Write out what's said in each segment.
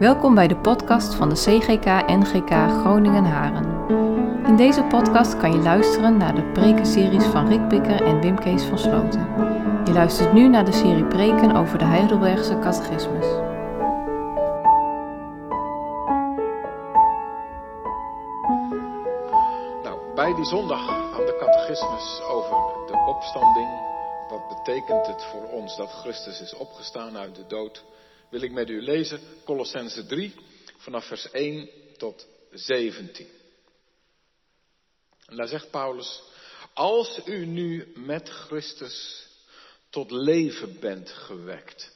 Welkom bij de podcast van de CGK NGK Groningen Haren. In deze podcast kan je luisteren naar de prekenseries van Rick Bikker en Wim Kees van Sloten. Je luistert nu naar de serie preken over de Heidelbergse catechismus. Nou, bij die zondag van de catechismus over de opstanding, wat betekent het voor ons dat Christus is opgestaan uit de dood, wil ik met u lezen Colossense 3 vanaf vers 1 tot 17. En daar zegt Paulus, als u nu met Christus tot leven bent gewekt,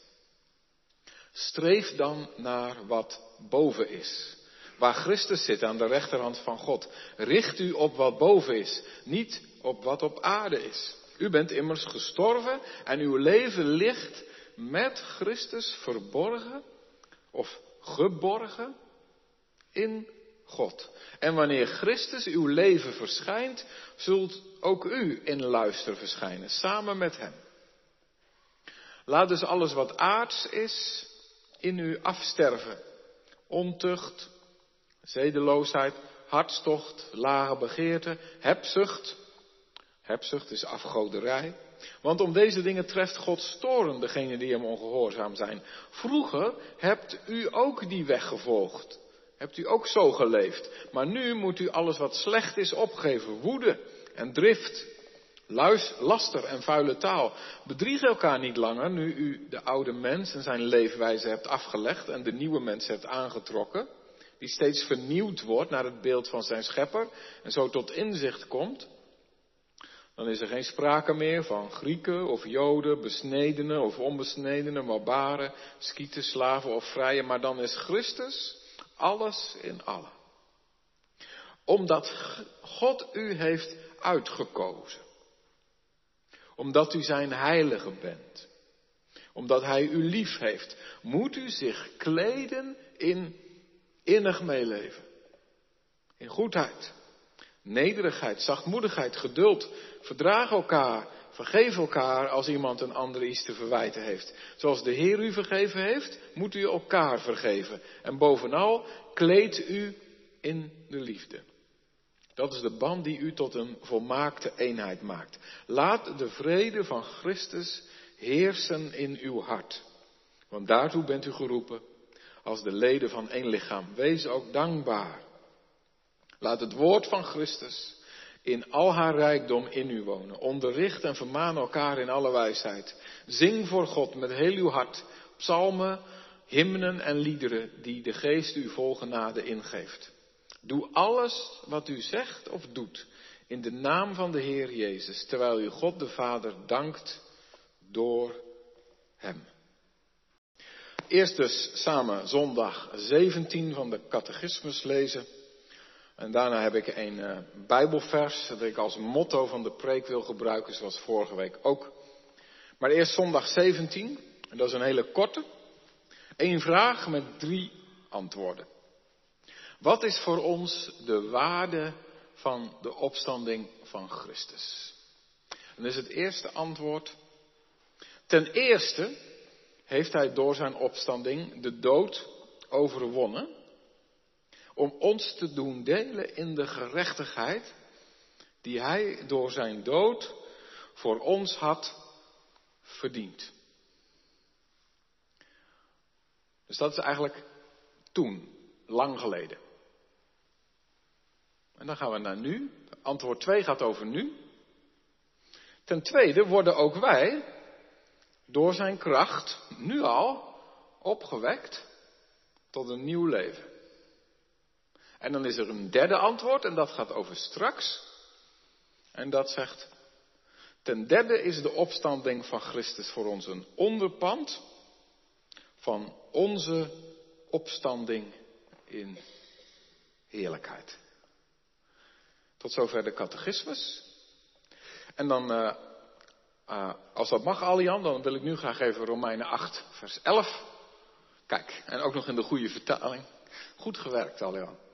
streef dan naar wat boven is. Waar Christus zit aan de rechterhand van God. Richt u op wat boven is, niet op wat op aarde is. U bent immers gestorven en uw leven ligt met Christus verborgen of geborgen in God. En wanneer Christus uw leven verschijnt, zult ook u in luister verschijnen, samen met Hem. Laat dus alles wat aards is in u afsterven. Ontucht, zedeloosheid, hartstocht, lage begeerte, hebzucht. Hebzucht is afgoderij. Want om deze dingen treft God storen degenen die hem ongehoorzaam zijn. Vroeger hebt u ook die weg gevolgd. Hebt u ook zo geleefd. Maar nu moet u alles wat slecht is opgeven. Woede en drift. Luis, laster en vuile taal. Bedrieg elkaar niet langer nu u de oude mens en zijn leefwijze hebt afgelegd en de nieuwe mens hebt aangetrokken. Die steeds vernieuwd wordt naar het beeld van zijn schepper en zo tot inzicht komt. Dan is er geen sprake meer van Grieken of Joden, besnedenen of onbesnedenen, barbaren, skieten, slaven of vrije, maar dan is Christus alles in allen. Omdat God u heeft uitgekozen. Omdat u zijn heilige bent. Omdat hij u lief heeft, moet u zich kleden in innig meeleven. In goedheid, nederigheid, zachtmoedigheid, geduld. Verdraag elkaar, vergeef elkaar als iemand een ander iets te verwijten heeft. Zoals de Heer u vergeven heeft, moet u elkaar vergeven. En bovenal, kleed u in de liefde. Dat is de band die u tot een volmaakte eenheid maakt. Laat de vrede van Christus heersen in uw hart. Want daartoe bent u geroepen als de leden van één lichaam. Wees ook dankbaar. Laat het woord van Christus in al haar rijkdom in u wonen. Onderricht en vermaan elkaar in alle wijsheid. Zing voor God met heel uw hart psalmen, hymnen en liederen die de geest u vol genade ingeeft. Doe alles wat u zegt of doet in de naam van de Heer Jezus, terwijl u God de Vader dankt door Hem. Eerst dus samen zondag 17 van de catechismus lezen. En daarna heb ik een uh, Bijbelvers dat ik als motto van de preek wil gebruiken, zoals vorige week ook. Maar eerst zondag 17, en dat is een hele korte. Eén vraag met drie antwoorden. Wat is voor ons de waarde van de opstanding van Christus? En dat is het eerste antwoord. Ten eerste heeft hij door zijn opstanding de dood overwonnen om ons te doen delen in de gerechtigheid die hij door zijn dood voor ons had verdiend. Dus dat is eigenlijk toen, lang geleden. En dan gaan we naar nu. Antwoord 2 gaat over nu. Ten tweede worden ook wij door zijn kracht nu al opgewekt tot een nieuw leven. En dan is er een derde antwoord en dat gaat over straks. En dat zegt, ten derde is de opstanding van Christus voor ons een onderpand van onze opstanding in heerlijkheid. Tot zover de catechismus. En dan, uh, uh, als dat mag, Alian, dan wil ik nu graag even Romeinen 8, vers 11. Kijk, en ook nog in de goede vertaling. Goed gewerkt, Alian.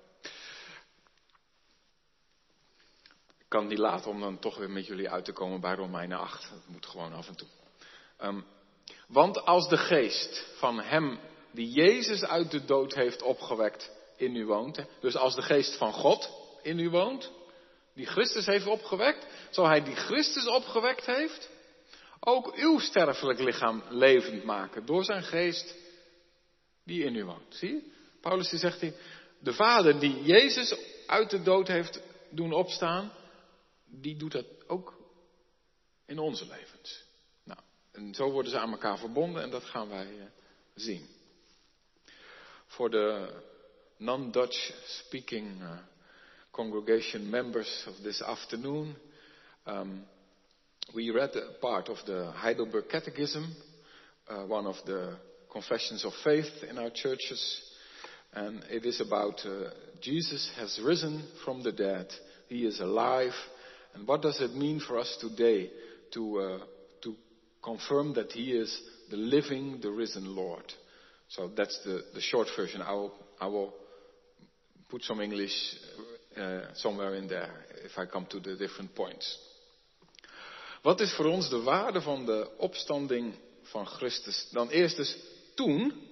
Kan niet laten om dan toch weer met jullie uit te komen bij Romeinen 8. Dat moet gewoon af en toe. Um, want als de geest van hem die Jezus uit de dood heeft opgewekt in u woont. Dus als de geest van God in u woont, die Christus heeft opgewekt, zal hij die Christus opgewekt heeft, ook uw sterfelijk lichaam levend maken door zijn geest die in u woont. Zie je? Paulus die zegt hier, de Vader die Jezus uit de dood heeft doen opstaan, die doet dat ook in onze levens. Nou, en zo worden ze aan elkaar verbonden en dat gaan wij uh, zien. Voor de non-Dutch speaking uh, congregation members of this afternoon, um, we read a part of the Heidelberg Catechism, uh, one of the confessions of faith in our churches. And it is about uh, Jesus has risen from the dead. He is alive. And what does it mean for us today to, uh, to confirm that He is the living, the risen Lord? So that's the, the short version. I will, I will put some English uh, somewhere in there if I come to the different points. Wat is voor ons de waarde van de opstanding van Christus? Dan eerst dus toen.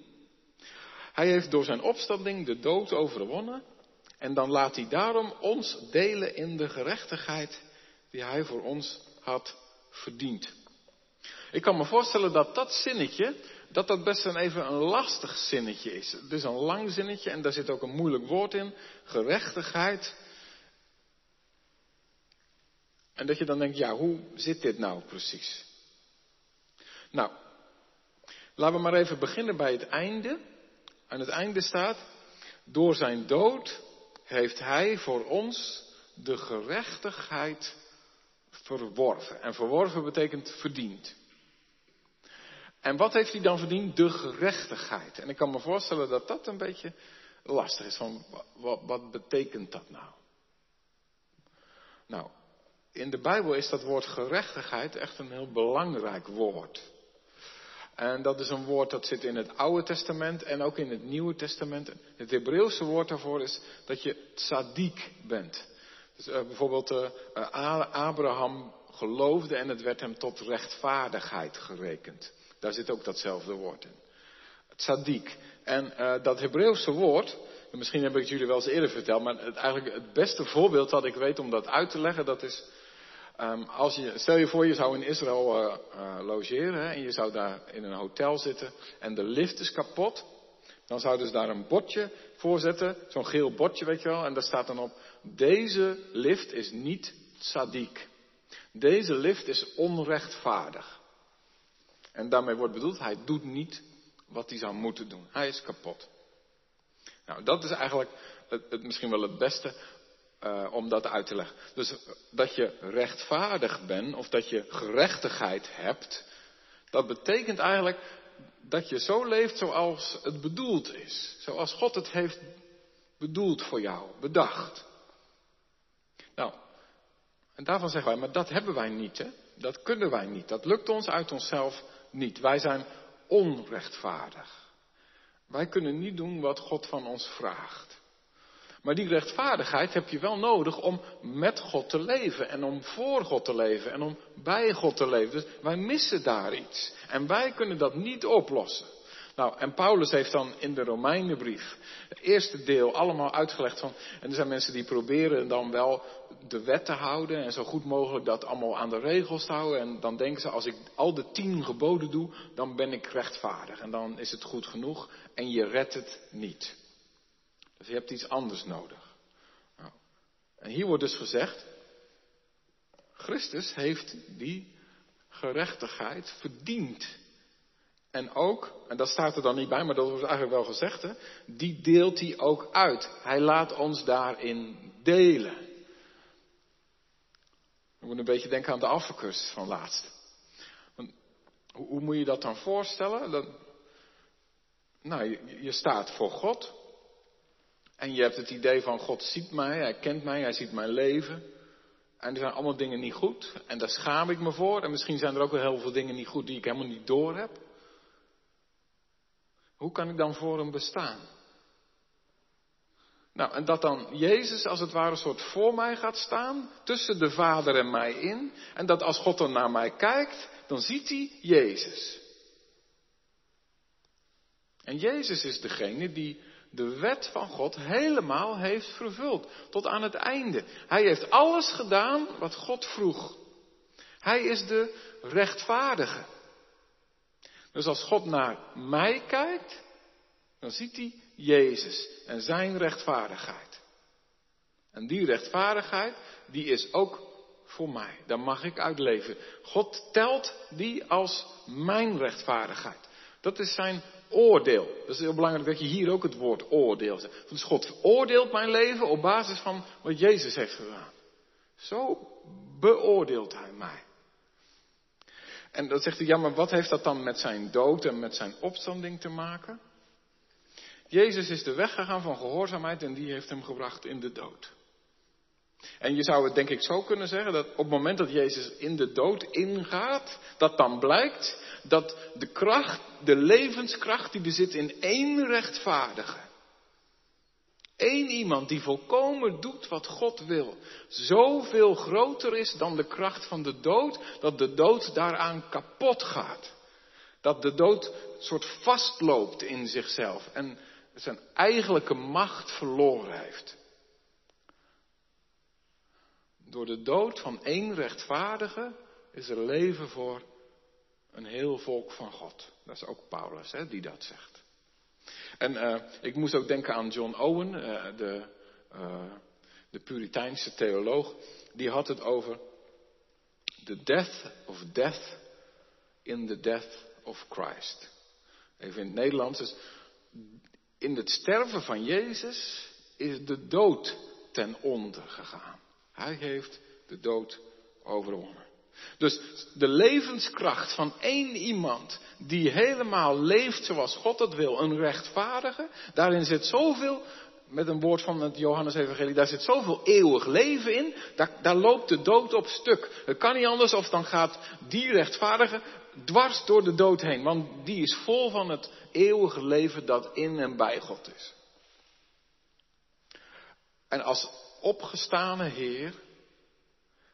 Hij heeft door zijn opstanding de dood overwonnen. En dan laat hij daarom ons delen in de gerechtigheid die hij voor ons had verdiend. Ik kan me voorstellen dat dat zinnetje, dat dat best een even een lastig zinnetje is. Het is een lang zinnetje en daar zit ook een moeilijk woord in. Gerechtigheid. En dat je dan denkt, ja, hoe zit dit nou precies? Nou, laten we maar even beginnen bij het einde. Aan het einde staat, door zijn dood heeft hij voor ons de gerechtigheid verworven. En verworven betekent verdiend. En wat heeft hij dan verdiend? De gerechtigheid. En ik kan me voorstellen dat dat een beetje lastig is. Van, wat, wat betekent dat nou? Nou, in de Bijbel is dat woord gerechtigheid echt een heel belangrijk woord. En dat is een woord dat zit in het Oude Testament en ook in het Nieuwe Testament. Het Hebreeuwse woord daarvoor is dat je tzaddik bent. Dus uh, bijvoorbeeld uh, Abraham geloofde en het werd hem tot rechtvaardigheid gerekend. Daar zit ook datzelfde woord in. Tzaddik. En dat Hebreeuwse woord, misschien heb ik het jullie wel eens eerder verteld, maar het, eigenlijk het beste voorbeeld dat ik weet om dat uit te leggen, dat is Um, als je, stel je voor, je zou in Israël logeren hè, en je zou daar in een hotel zitten en de lift is kapot. Dan zouden ze daar een bordje voor zetten, zo'n geel bordje, weet je wel, en daar staat dan op, deze lift is niet tzaddik. Deze lift is onrechtvaardig. En daarmee wordt bedoeld, hij doet niet wat hij zou moeten doen. Hij is kapot. Nou, dat is eigenlijk het, misschien wel het beste uh, om dat uit te leggen. Dus dat je rechtvaardig bent of dat je gerechtigheid hebt, dat betekent eigenlijk dat je zo leeft zoals het bedoeld is. Zoals God het heeft bedoeld voor jou, bedacht. Nou, en daarvan zeggen wij, maar dat hebben wij niet, hè? Dat kunnen wij niet. Dat lukt ons uit onszelf niet. Wij zijn onrechtvaardig. Wij kunnen niet doen wat God van ons vraagt. Maar die rechtvaardigheid heb je wel nodig om met God te leven en om voor God te leven en om bij God te leven. Dus wij missen daar iets. En wij kunnen dat niet oplossen. Nou, en Paulus heeft dan in de Romeinenbrief het eerste deel allemaal uitgelegd van, en er zijn mensen die proberen dan wel de wet te houden en zo goed mogelijk dat allemaal aan de regels te houden. En dan denken ze, als ik al de tien geboden doe, dan ben ik rechtvaardig en dan is het goed genoeg en je redt het niet. Dus je hebt iets anders nodig. Nou, en hier wordt dus gezegd, Christus heeft die gerechtigheid verdiend. En ook, en dat staat er dan niet bij, maar dat wordt eigenlijk wel gezegd, hè, die deelt hij ook uit. Hij laat ons daarin delen. We moeten een beetje denken aan de alfacursus van laatst. hoe, hoe, moet je dat dan voorstellen? Dat, nou, je, je staat voor God. En je hebt het idee van God ziet mij, hij kent mij, hij ziet mijn leven. En er zijn allemaal dingen niet goed. En daar schaam ik me voor. En misschien zijn er ook wel heel veel dingen niet goed die ik helemaal niet door heb. Hoe kan ik dan voor hem bestaan? Nou, en dat dan Jezus als het ware een soort voor mij gaat staan, tussen de Vader en mij in. En dat als God dan naar mij kijkt, dan ziet hij Jezus. En Jezus is degene die de wet van God helemaal heeft vervuld. Tot aan het einde. Hij heeft alles gedaan wat God vroeg. Hij is de rechtvaardige. Dus als God naar mij kijkt, dan ziet hij Jezus en zijn rechtvaardigheid. En die rechtvaardigheid, die is ook voor mij. Daar mag ik uitleven. God telt die als mijn rechtvaardigheid. Dat is zijn oordeel. Dat is heel belangrijk dat je hier ook het woord oordeel zegt. Dus God oordeelt mijn leven op basis van wat Jezus heeft gedaan. Zo beoordeelt hij mij. En dan zegt hij, ja, maar wat heeft dat dan met zijn dood en met zijn opstanding te maken? Jezus is de weg gegaan van gehoorzaamheid en die heeft hem gebracht in de dood. En je zou het denk ik zo kunnen zeggen dat op het moment dat Jezus in de dood ingaat, dat dan blijkt dat de kracht, de levenskracht die er zit in één rechtvaardige, één iemand die volkomen doet wat God wil, zoveel groter is dan de kracht van de dood, dat de dood daaraan kapot gaat. Dat de dood soort vastloopt in zichzelf en zijn eigenlijke macht verloren heeft. Door de dood van één rechtvaardige is er leven voor een heel volk van God. Dat is ook Paulus hè, die dat zegt. En uh, ik moest ook denken aan John Owen, uh, de, uh, de Puriteinse theoloog. Die had het over the death of death in the death of Christ. Even in het Nederlands. Dus in het sterven van Jezus is de dood ten onder gegaan. Hij heeft de dood overwonnen. Dus de levenskracht van één iemand die helemaal leeft zoals God het wil, een rechtvaardige, daarin zit zoveel, met een woord van het Johannes-evangelie, daar zit zoveel eeuwig leven in, daar, daar loopt de dood op stuk. Het kan niet anders of dan gaat die rechtvaardige dwars door de dood heen, want die is vol van het eeuwige leven dat in en bij God is. En als opgestane Heer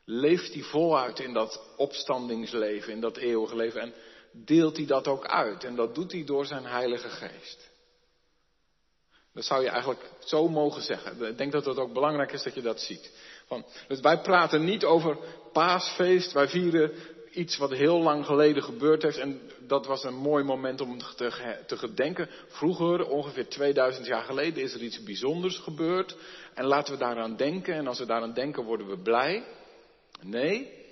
leeft hij voluit in dat opstandingsleven, in dat eeuwige leven en deelt hij dat ook uit. En dat doet hij door zijn Heilige Geest. Dat zou je eigenlijk zo mogen zeggen. Ik denk dat het ook belangrijk is dat je dat ziet. Dus wij praten niet over paasfeest, wij vieren iets wat heel lang geleden gebeurd heeft. En dat was een mooi moment om te, te gedenken. Vroeger, ongeveer 2000 jaar geleden, is er iets bijzonders gebeurd. En laten we daaraan denken. En als we daaraan denken, worden we blij. Nee.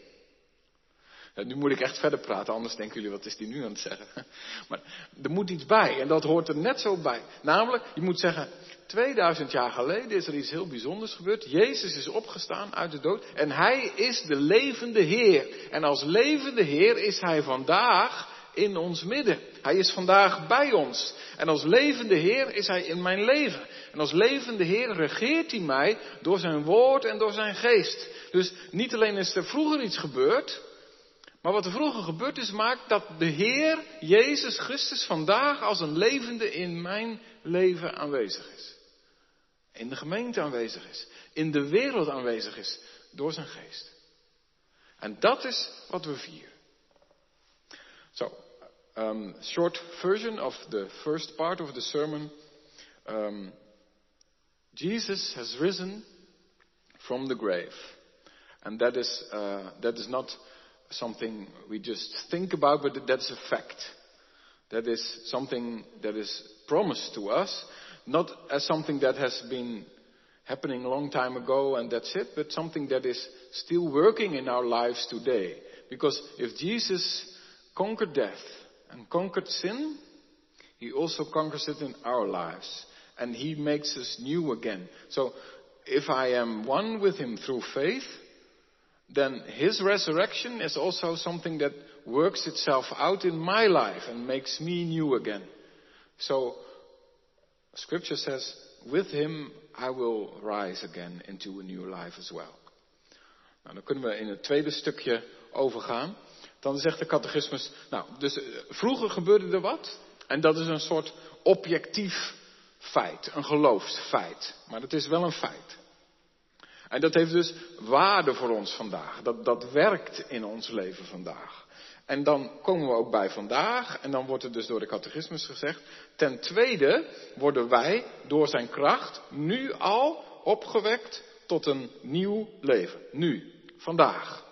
nu moet ik echt verder praten, anders denken jullie, wat is die nu aan het zeggen? Maar er moet iets bij en dat hoort er net zo bij. Namelijk, je moet zeggen, 2000 jaar geleden is er iets heel bijzonders gebeurd. Jezus is opgestaan uit de dood en hij is de levende Heer. En als levende Heer is hij vandaag in ons midden. Hij is vandaag bij ons. En als levende Heer is hij in mijn leven. En als levende Heer regeert hij mij door zijn woord en door zijn geest. Dus niet alleen is er vroeger iets gebeurd, maar wat er vroeger gebeurd is, maakt dat de Heer Jezus Christus vandaag als een levende in mijn leven aanwezig is. In de gemeente aanwezig is. In de wereld aanwezig is. Door zijn geest. En dat is wat we vieren. So, um, short version of the first part of the sermon. Um, Jesus has risen from the grave. And that is, uh, that is not something we just think about, but that's a fact. That is something that is promised to us, not as something that has been happening a long time ago and that's it, but something that is still working in our lives today. Because if Jesus conquered death and conquered sin, he also conquers it in our lives. And he makes us new again. So if I am one with him through faith, then his resurrection is also something that works itself out in my life and makes me new again. So, scripture says, with him I will rise again into a new life as well. Nou, dan kunnen we in het tweede stukje overgaan. Dan zegt de catechismus, nou, dus eh, vroeger gebeurde er wat. En dat is een soort objectief feit, een geloofsfeit. Maar het is wel een feit. En dat heeft dus waarde voor ons vandaag. Dat, dat werkt in ons leven vandaag. En dan komen we ook bij vandaag. En dan wordt er dus door de catechismus gezegd. Ten tweede worden wij door zijn kracht nu al opgewekt tot een nieuw leven. Nu, vandaag.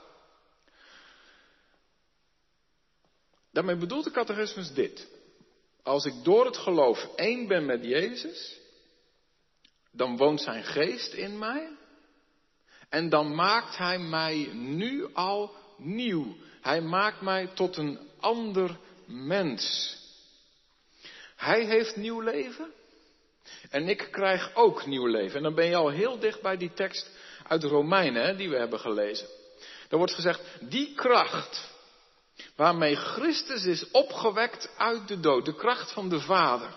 Daarmee bedoelt de catechismus dit. Als ik door het geloof één ben met Jezus, dan woont zijn geest in mij. En dan maakt hij mij nu al nieuw. Hij maakt mij tot een ander mens. Hij heeft nieuw leven. En ik krijg ook nieuw leven. En dan ben je al heel dicht bij die tekst uit Romeinen die we hebben gelezen. Daar wordt gezegd, die kracht waarmee Christus is opgewekt uit de dood, de kracht van de Vader.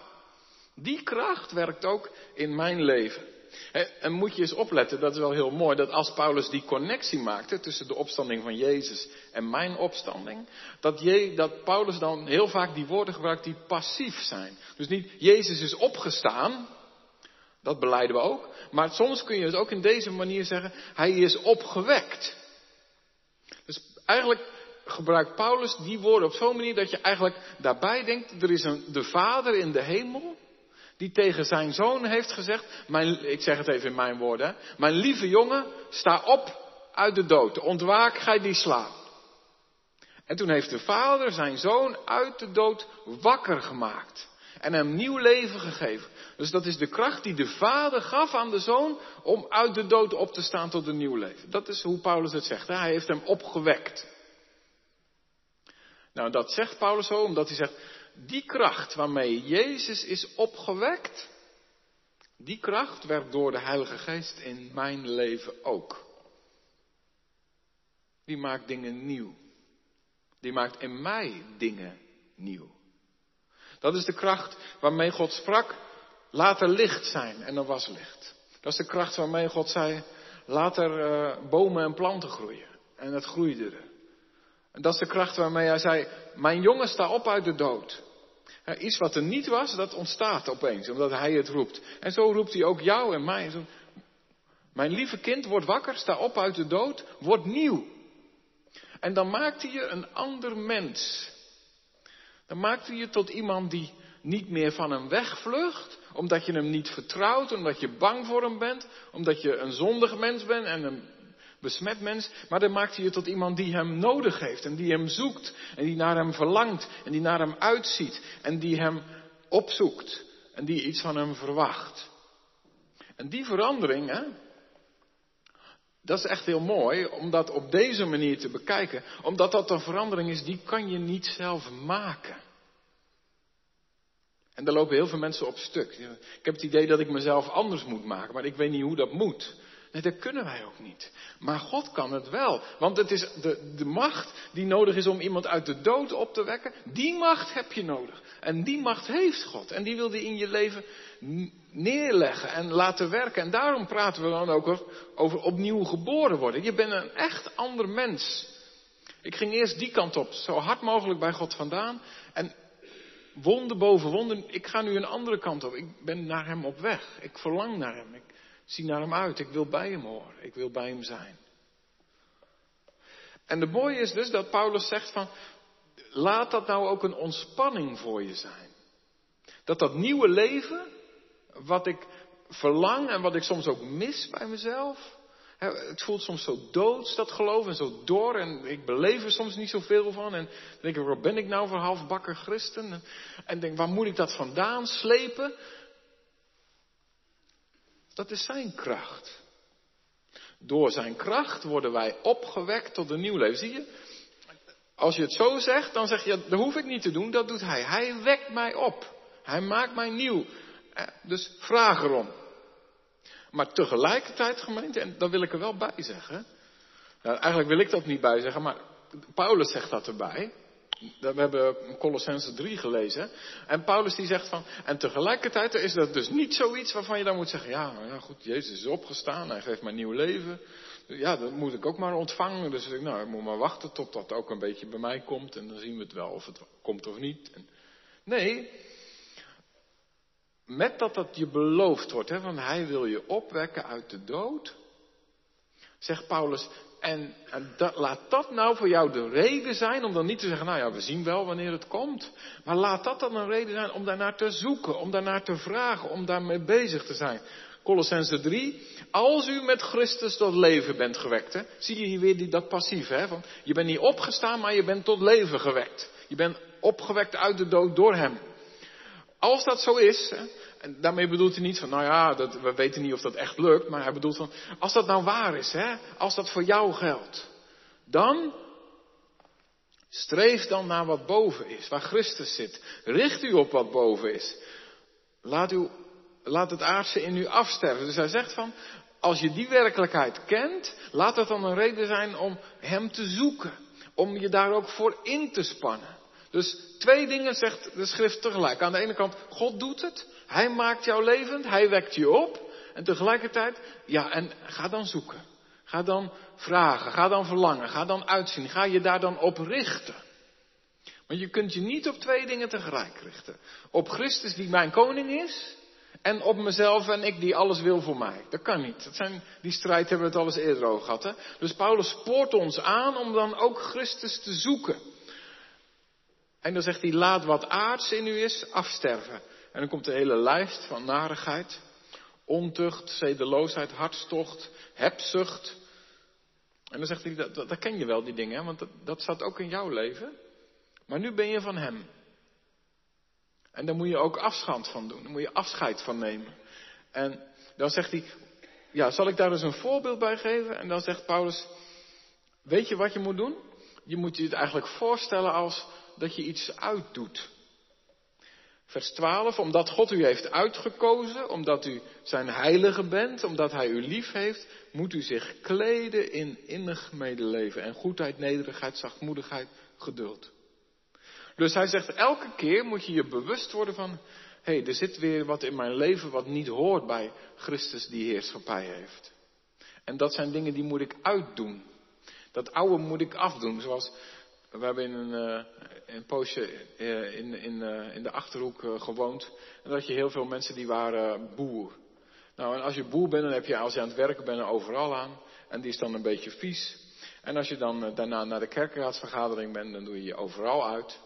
Die kracht werkt ook in mijn leven. En moet je eens opletten, dat is wel heel mooi, dat als Paulus die connectie maakte tussen de opstanding van Jezus en mijn opstanding, dat, dat Paulus dan heel vaak die woorden gebruikt die passief zijn. Dus niet Jezus is opgestaan, dat beleiden we ook, maar soms kun je het ook in deze manier zeggen, hij is opgewekt. Dus eigenlijk gebruikt Paulus die woorden op zo'n manier dat je eigenlijk daarbij denkt, er is een, de Vader in de hemel, die tegen zijn zoon heeft gezegd, mijn, ik zeg het even in mijn woorden, mijn lieve jongen, sta op uit de dood, ontwaak, gij die slaapt. En toen heeft de vader zijn zoon uit de dood wakker gemaakt en hem nieuw leven gegeven. Dus dat is de kracht die de vader gaf aan de zoon om uit de dood op te staan tot een nieuw leven. Dat is hoe Paulus het zegt. Hij heeft hem opgewekt. Nou, dat zegt Paulus zo omdat hij zegt, die kracht waarmee Jezus is opgewekt, die kracht werkt door de Heilige Geest in mijn leven ook. Die maakt dingen nieuw. Die maakt in mij dingen nieuw. Dat is de kracht waarmee God sprak, laat er licht zijn en er was licht. Dat is de kracht waarmee God zei, laat er uh, bomen en planten groeien. En het groeide er. En dat is de kracht waarmee hij zei, mijn jongen sta op uit de dood. Iets wat er niet was, dat ontstaat opeens, omdat hij het roept. En zo roept hij ook jou en mij. Mijn lieve kind, word wakker, sta op uit de dood, word nieuw. En dan maakt hij je een ander mens. Dan maakt hij je tot iemand die niet meer van hem wegvlucht, omdat je hem niet vertrouwt, omdat je bang voor hem bent, omdat je een zondig mens bent en een besmet mens, maar dan maakt hij je tot iemand die hem nodig heeft en die hem zoekt en die naar hem verlangt en die naar hem uitziet en die hem opzoekt en die iets van hem verwacht. En die verandering, hè, dat is echt heel mooi om dat op deze manier te bekijken, omdat dat een verandering is die kan je niet zelf maken. En daar lopen heel veel mensen op stuk. Ik heb het idee dat ik mezelf anders moet maken, maar ik weet niet hoe dat moet. Nee, dat kunnen wij ook niet. Maar God kan het wel. Want het is de, de macht die nodig is om iemand uit de dood op te wekken. Die macht heb je nodig. En die macht heeft God. En die wil die in je leven neerleggen en laten werken. En daarom praten we dan ook over, over opnieuw geboren worden. Je bent een echt ander mens. Ik ging eerst die kant op, zo hard mogelijk bij God vandaan. En wonde boven wonden, ik ga nu een andere kant op. Ik ben naar Hem op weg. Ik verlang naar Hem. Ik zie naar Hem uit. Ik wil bij Hem horen. Ik wil bij Hem zijn. En de mooie is dus dat Paulus zegt van, laat dat nou ook een ontspanning voor je zijn. Dat dat nieuwe leven, wat ik verlang en wat ik soms ook mis bij mezelf. Het voelt soms zo doods, dat geloof, en zo door. En ik beleef er soms niet zoveel van. En denk ik, waar ben ik nou voor halfbakker christen? En, en denk, waar moet ik dat vandaan slepen? Dat is zijn kracht. Door zijn kracht worden wij opgewekt tot een nieuw leven. Zie je? Als je het zo zegt, dan zeg je, dat hoef ik niet te doen, dat doet hij. Hij wekt mij op. Hij maakt mij nieuw. Eh, dus vraag erom. Maar tegelijkertijd, gemeente, en daar wil ik er wel bij zeggen. Nou, eigenlijk wil ik dat niet bij zeggen, maar Paulus zegt dat erbij. We hebben Colossense 3 gelezen. En Paulus die zegt van, en tegelijkertijd is dat dus niet zoiets waarvan je dan moet zeggen, ja, nou ja goed, Jezus is opgestaan, hij geeft mij nieuw leven. Ja, dat moet ik ook maar ontvangen. Dus ik, nou, moet maar wachten tot dat ook een beetje bij mij komt en dan zien we het wel of het komt of niet. nee, met dat dat je beloofd wordt, hè, van hij wil je opwekken uit de dood, Zegt Paulus, en, laat dat nou voor jou de reden zijn om dan niet te zeggen, nou ja, we zien wel wanneer het komt. Maar laat dat dan een reden zijn om daarnaar te zoeken, om daarnaar te vragen, om daarmee bezig te zijn. Colossense 3. Als u met Christus tot leven bent gewekt. Zie je hier weer die, dat passief. Hè? Van, je bent niet opgestaan, maar je bent tot leven gewekt. Je bent opgewekt uit de dood door hem. Als dat zo is, hè, en daarmee bedoelt hij niet van, nou ja, dat, we weten niet of dat echt lukt, maar hij bedoelt van, als dat nou waar is, hè, als dat voor jou geldt, dan streef dan naar wat boven is, waar Christus zit. Richt u op wat boven is. Laat, u, laat het aardse in u afsterven. Dus hij zegt van, als je die werkelijkheid kent, laat dat dan een reden zijn om Hem te zoeken. Om je daar ook voor in te spannen. Dus twee dingen zegt de schrift tegelijk. Aan de ene kant, God doet het. Hij maakt jou levend. Hij wekt je op. En tegelijkertijd, ja, en ga dan zoeken. Ga dan vragen. Ga dan verlangen. Ga dan uitzien. Ga je daar dan op richten. Want je kunt je niet op twee dingen tegelijk richten. Op Christus die mijn koning is. En op mezelf en ik die alles wil voor mij. Dat kan niet. Dat zijn, die strijd hebben we het al eens eerder over gehad. Hè? Dus Paulus spoort ons aan om dan ook Christus te zoeken. En dan zegt hij, laat wat aards in u is afsterven. En dan komt de hele lijst van narigheid. Ontucht, zedeloosheid, hartstocht, hebzucht. En dan zegt hij, dat, dat, ken je wel die dingen, want dat, dat staat ook in jouw leven. Maar nu ben je van hem. En daar moet je ook afstand van doen. Daar moet je afscheid van nemen. En dan zegt hij, ja, zal ik daar dus een voorbeeld bij geven? En dan zegt Paulus, weet je wat je moet doen? Je moet je het eigenlijk voorstellen als dat je iets uitdoet. Vers 12, omdat God u heeft uitgekozen, omdat u zijn heilige bent, omdat hij u lief heeft, moet u zich kleden in innig medeleven en goedheid, nederigheid, zachtmoedigheid, geduld. Dus hij zegt, elke keer moet je je bewust worden van, hé, hey, er zit weer wat in mijn leven wat niet hoort bij Christus die heerschappij heeft. En dat zijn dingen die moet ik uitdoen. Dat oude moet ik afdoen, zoals we hebben in een, uh, een poosje uh, in, in, uh, in de Achterhoek gewoond. En dat je heel veel mensen die waren boer. Nou, en als je boer bent, dan heb je als je aan het werken bent overal aan. En die is dan een beetje vies. En als je dan daarna naar de kerkraadsvergadering bent, dan doe je je overal uit.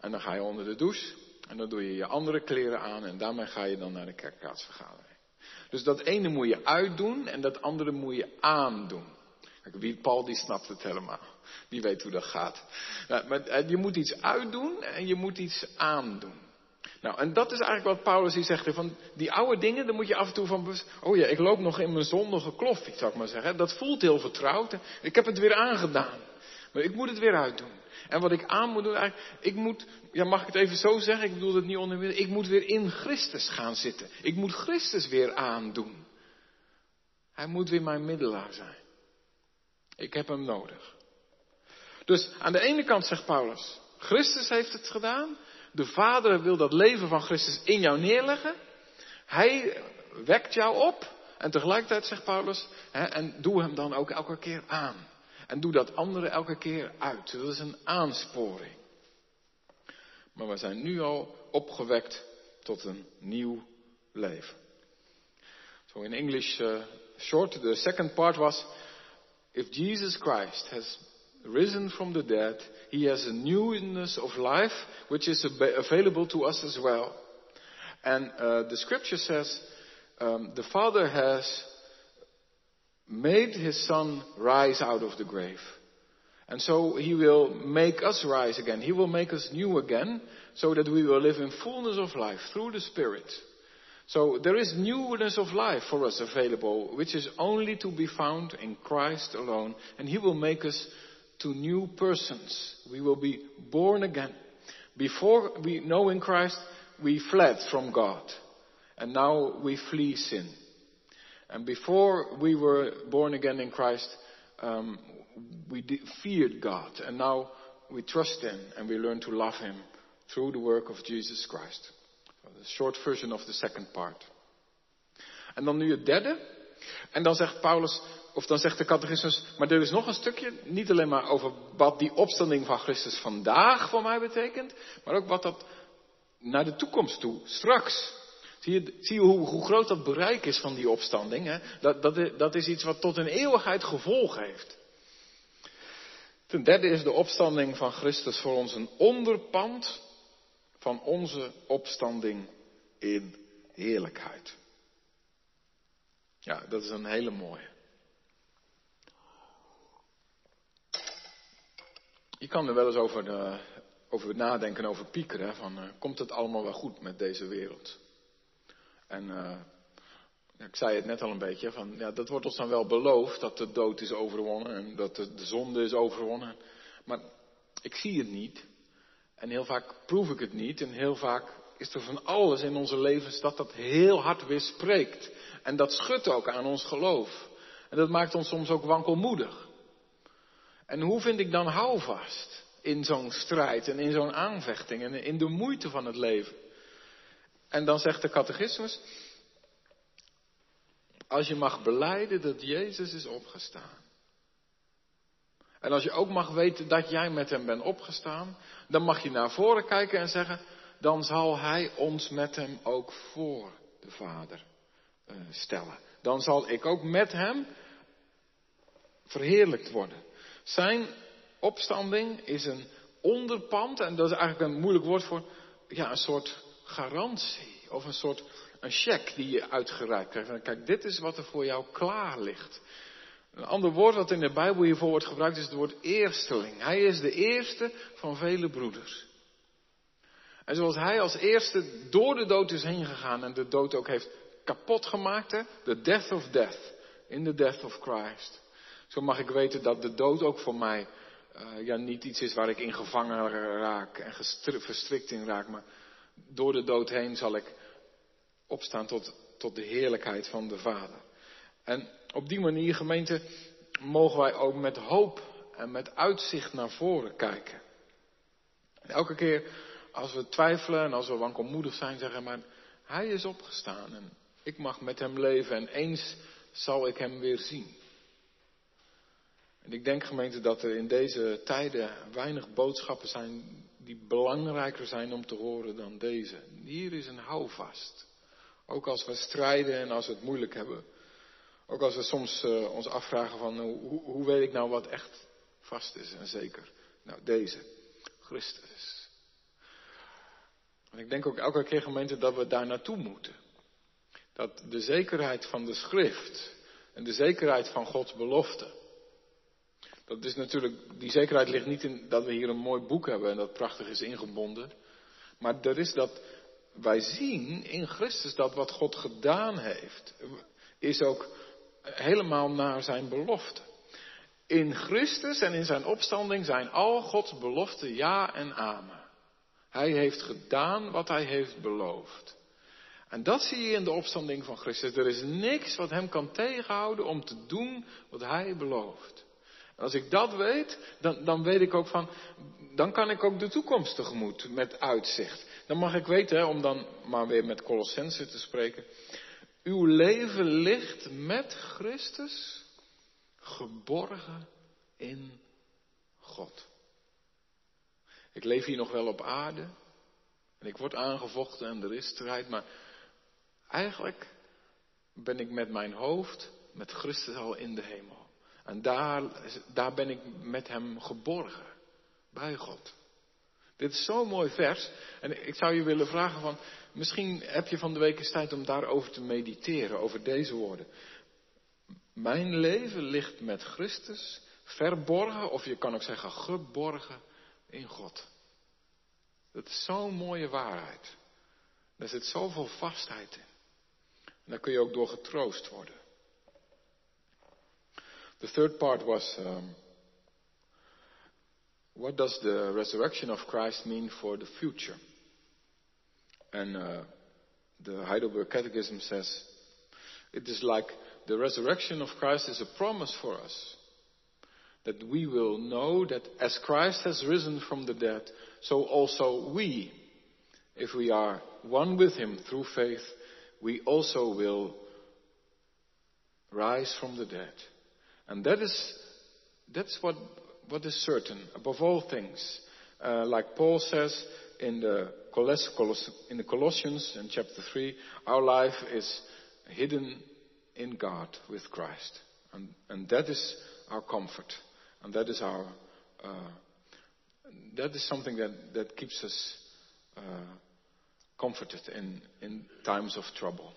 En dan ga je onder de douche. En dan doe je je andere kleren aan. En daarmee ga je dan naar de kerkraadsvergadering. Dus dat ene moet je uitdoen en dat andere moet je aandoen. Wie Paul die snapt het helemaal. Die weet hoe dat gaat. Nou, maar je moet iets uitdoen en je moet iets aandoen. Nou, en dat is eigenlijk wat Paulus hier zegt. Van die oude dingen, daar moet je af en toe van Oh ja, ik loop nog in mijn zondige kloffie, zou ik maar zeggen. Dat voelt heel vertrouwd. Ik heb het weer aangedaan. Maar ik moet het weer uitdoen. En wat ik aan moet doen, eigenlijk, ik moet, ja mag ik het even zo zeggen, ik bedoel het niet onder ik moet weer in Christus gaan zitten. Ik moet Christus weer aandoen. Hij moet weer mijn middelaar zijn. Ik heb hem nodig. Dus aan de ene kant zegt Paulus, Christus heeft het gedaan. De Vader wil dat leven van Christus in jou neerleggen. Hij wekt jou op. En tegelijkertijd zegt Paulus, hè, en doe hem dan ook elke keer aan. En doe dat andere elke keer uit. Dat is een aansporing. Maar we zijn nu al opgewekt tot een nieuw leven. So in English, uh, short, the second part was, if Jesus Christ has risen from the dead, he has a newness of life which is available to us as well. And uh, the scripture says, um, the Father has made his son rise out of the grave. And so he will make us rise again. He will make us new again so that we will live in fullness of life through the Spirit. So there is newness of life for us available, which is only to be found in Christ alone. And he will make us to new persons. We will be born again. Before we know in Christ, we fled from God. And now we flee sin. And before we were born again in Christ, um, we feared God. And now we trust Him and we learn to love Him through the work of Jesus Christ. The short version of the second part. En dan nu het derde. En dan zegt Paulus, of dan zegt de catechismus, maar er is nog een stukje, niet alleen maar over wat die opstanding van Christus vandaag voor mij betekent, maar ook wat dat naar de toekomst toe, straks Zie je, hoe, groot dat bereik is van die opstanding? Hè? Dat, dat, dat is iets wat tot een eeuwigheid gevolg heeft. Ten derde is de opstanding van Christus voor ons een onderpand van onze opstanding in heerlijkheid. Ja, dat is een hele mooie. Je kan er wel eens over, uh, over nadenken, over piekeren. Van, uh, komt het allemaal wel goed met deze wereld? En uh, ik zei het net al een beetje, van, ja, dat wordt ons dan wel beloofd, dat de dood is overwonnen en dat de, de zonde is overwonnen. Maar ik zie het niet. En heel vaak proef ik het niet. En heel vaak is er van alles in onze levens dat dat heel hard weer spreekt. En dat schudt ook aan ons geloof. En dat maakt ons soms ook wankelmoedig. En hoe vind ik dan houvast in zo'n strijd en in zo'n aanvechting en in de moeite van het leven? En dan zegt de catechismus, als je mag beleiden dat Jezus is opgestaan. En als je ook mag weten dat jij met hem bent opgestaan, dan mag je naar voren kijken en zeggen, dan zal hij ons met hem ook voor de Vader uh, stellen. Dan zal ik ook met hem verheerlijkt worden. Zijn opstanding is een onderpand, en dat is eigenlijk een moeilijk woord voor, ja, een soort garantie. Of een soort een cheque die je uitgereikt krijgt. Kijk, dit is wat er voor jou klaar ligt. Een ander woord dat in de Bijbel hiervoor wordt gebruikt is het woord eersteling. Hij is de eerste van vele broeders. En zoals hij als eerste door de dood is heen gegaan en de dood ook heeft kapot gemaakt, de death of death, in the death of Christ. Zo mag ik weten dat de dood ook voor mij uh, ja, niet iets is waar ik in gevangen raak en verstrikt in raak, maar door de dood heen zal ik opstaan tot, tot de heerlijkheid van de Vader. En op die manier, gemeente, mogen wij ook met hoop en met uitzicht naar voren kijken. En elke keer als we twijfelen en als we wankelmoedig zijn, zeggen maar, hij is opgestaan en ik mag met hem leven en eens zal ik hem weer zien. En ik denk gemeente dat er in deze tijden weinig boodschappen zijn die belangrijker zijn om te horen dan deze. Hier is een houvast. Ook als we strijden en als we het moeilijk hebben. Ook als we soms uh, ons afvragen van hoe, hoe weet ik nou wat echt vast is en zeker. Nou, deze. Christus. En ik denk ook elke keer gemeente dat we daar naartoe moeten. Dat de zekerheid van de schrift en de zekerheid van Gods belofte. Dat is natuurlijk, die zekerheid ligt niet in dat we hier een mooi boek hebben en dat prachtig is ingebonden. Maar er is dat wij zien in Christus dat wat God gedaan heeft, is ook helemaal naar zijn belofte. In Christus en in zijn opstanding zijn al Gods beloften ja en amen. Hij heeft gedaan wat hij heeft beloofd. En dat zie je in de opstanding van Christus. Er is niks wat hem kan tegenhouden om te doen wat hij belooft. En als ik dat weet, dan, dan weet ik ook van, dan kan ik ook de toekomst tegemoet met uitzicht. Dan mag ik weten, om dan maar weer met Colossense te spreken. Uw leven ligt met Christus geborgen in God. Ik leef hier nog wel op aarde en ik word aangevochten en er is strijd, maar eigenlijk ben ik met mijn hoofd met Christus al in de hemel. En daar, daar ben ik met hem geborgen, bij God. Dit is zo'n mooi vers. En ik zou je willen vragen van, misschien heb je van de week eens tijd om daarover te mediteren, over deze woorden. Mijn leven ligt met Christus verborgen, of je kan ook zeggen geborgen in God. Dat is zo'n mooie waarheid. Daar zit zoveel vastheid in. En daar kun je ook door getroost worden. The third part was um, what does the resurrection of Christ mean for the future? And uh, the Heidelberg Catechism says it is like the resurrection of Christ is a promise for us that we will know that as Christ has risen from the dead, so also we, if we are one with him through faith, we also will rise from the dead. And that is, that's what, what is certain above all things. Uh, like Paul says in the, Coloss- in the Colossians in chapter 3, our life is hidden in God with Christ. And, and that is our comfort. And that is our, uh, that is something that, that keeps us uh, comforted in, in times of trouble.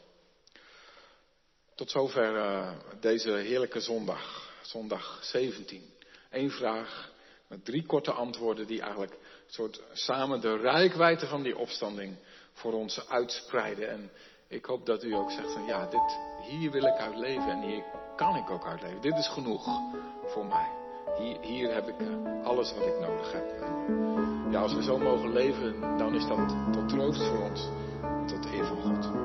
Tot zover uh, deze heerlijke zondag, zondag 17. Eén vraag met drie korte antwoorden die eigenlijk soort samen de rijkwijde van die opstanding voor ons uitspreiden. En ik hoop dat u ook zegt van ja, dit, hier wil ik uit leven en hier kan ik ook uit leven. Dit is genoeg voor mij. Hier, hier heb ik alles wat ik nodig heb. Ja, als we zo mogen leven, dan is dat tot troost voor ons. Tot eer van God.